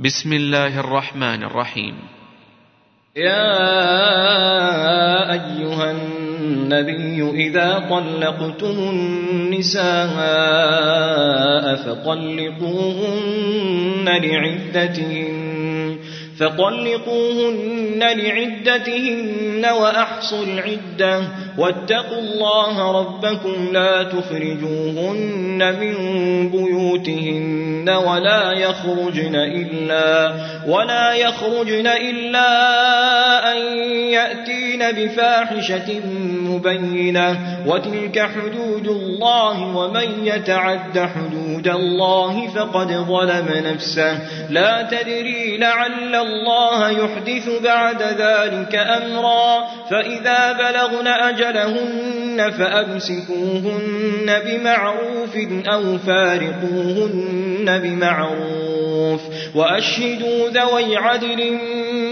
بسم الله الرحمن الرحيم. يا أيها النبي إذا طلقتم النساء فطلقوهن لعدتهن فطلقوهن لعدتهن وأحصوا العدة واتقوا الله ربكم لا تخرجوهن من بيوتهن ولا يخرجن إلا ولا يخرجن إلا أن يأتين بفاحشة مبينة وتلك حدود الله ومن يتعد حدود الله فقد ظلم نفسه لا تدري لعل الله يحدث بعد ذلك أمرا فإذا بلغن أجلهن فأمسكوهن بمعروف أو فارقوهن بمعروف وأشهدوا ذوي عدل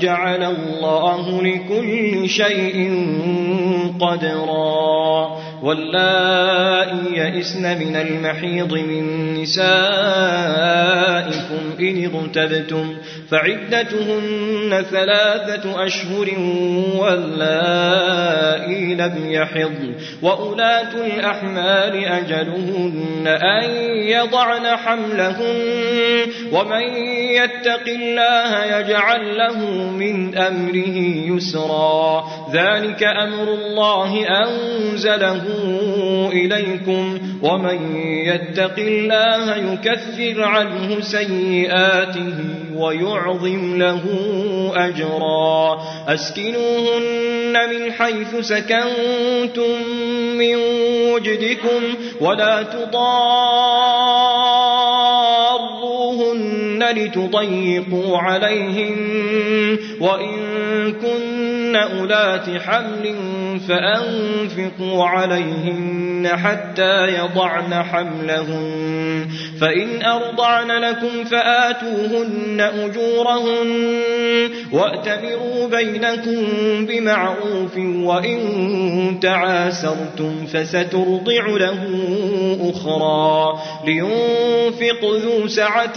جعل الله لكل شيء قدرا. واللائي يئسن من المحيض من نسائكم إن اغتبتم فعدتهن ثلاثة أشهر واللائي لم يحض وأولاة الأحمال أجلهن أن يضعن حملهن ومن يتق الله يجعل له من أمره يسرا ذلك أمر الله أنزله إليكم ومن يتق الله يكفر عنه سيئاته ويعظم له أجرا أسكنوهن من حيث سكنتم من وجدكم ولا تضاروهن لتضيقوا عليهن وإن كن أولات حمل فأنفقوا عليهن حتى يضعن حملهن فإن أرضعن لكم فآتوهن أجورهن وأتمروا بينكم بمعروف وإن تعاسرتم فسترضع له أخرى لينفق ذو سعة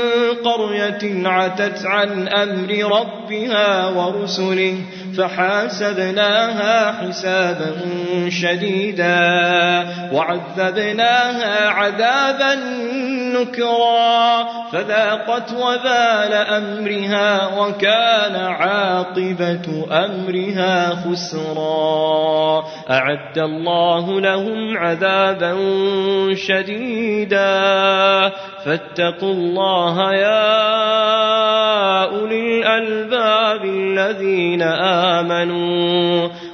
قرية عتت عن أمر ربها ورسله فحاسبناها حسابا شديدا وعذبناها عذابا نكرا فذاقت وبال أمرها وكان عاقبة أمرها خسرا أعد الله لهم عذابا شديدا فاتقوا الله يا الألباب الذين آمنوا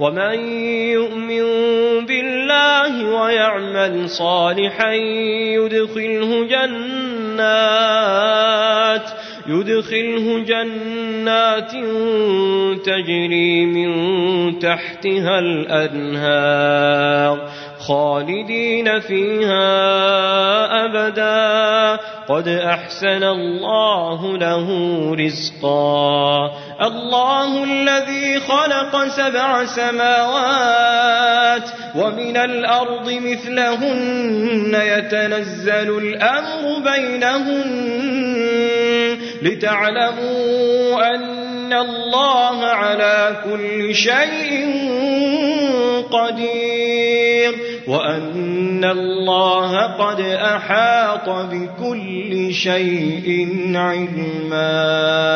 ومن يؤمن بالله ويعمل صالحا يدخله جنات يدخله جنات تجري من تحتها الأنهار. خالدين فيها أبدا. قد أحسن الله له رزقا. الله الذي خلق سبع سماوات ومن الأرض مثلهن يتنزل الأمر بينهن. لتعلموا أن الله على كل شيء قدير. وأن الله قد أحاط بكل شيء علما.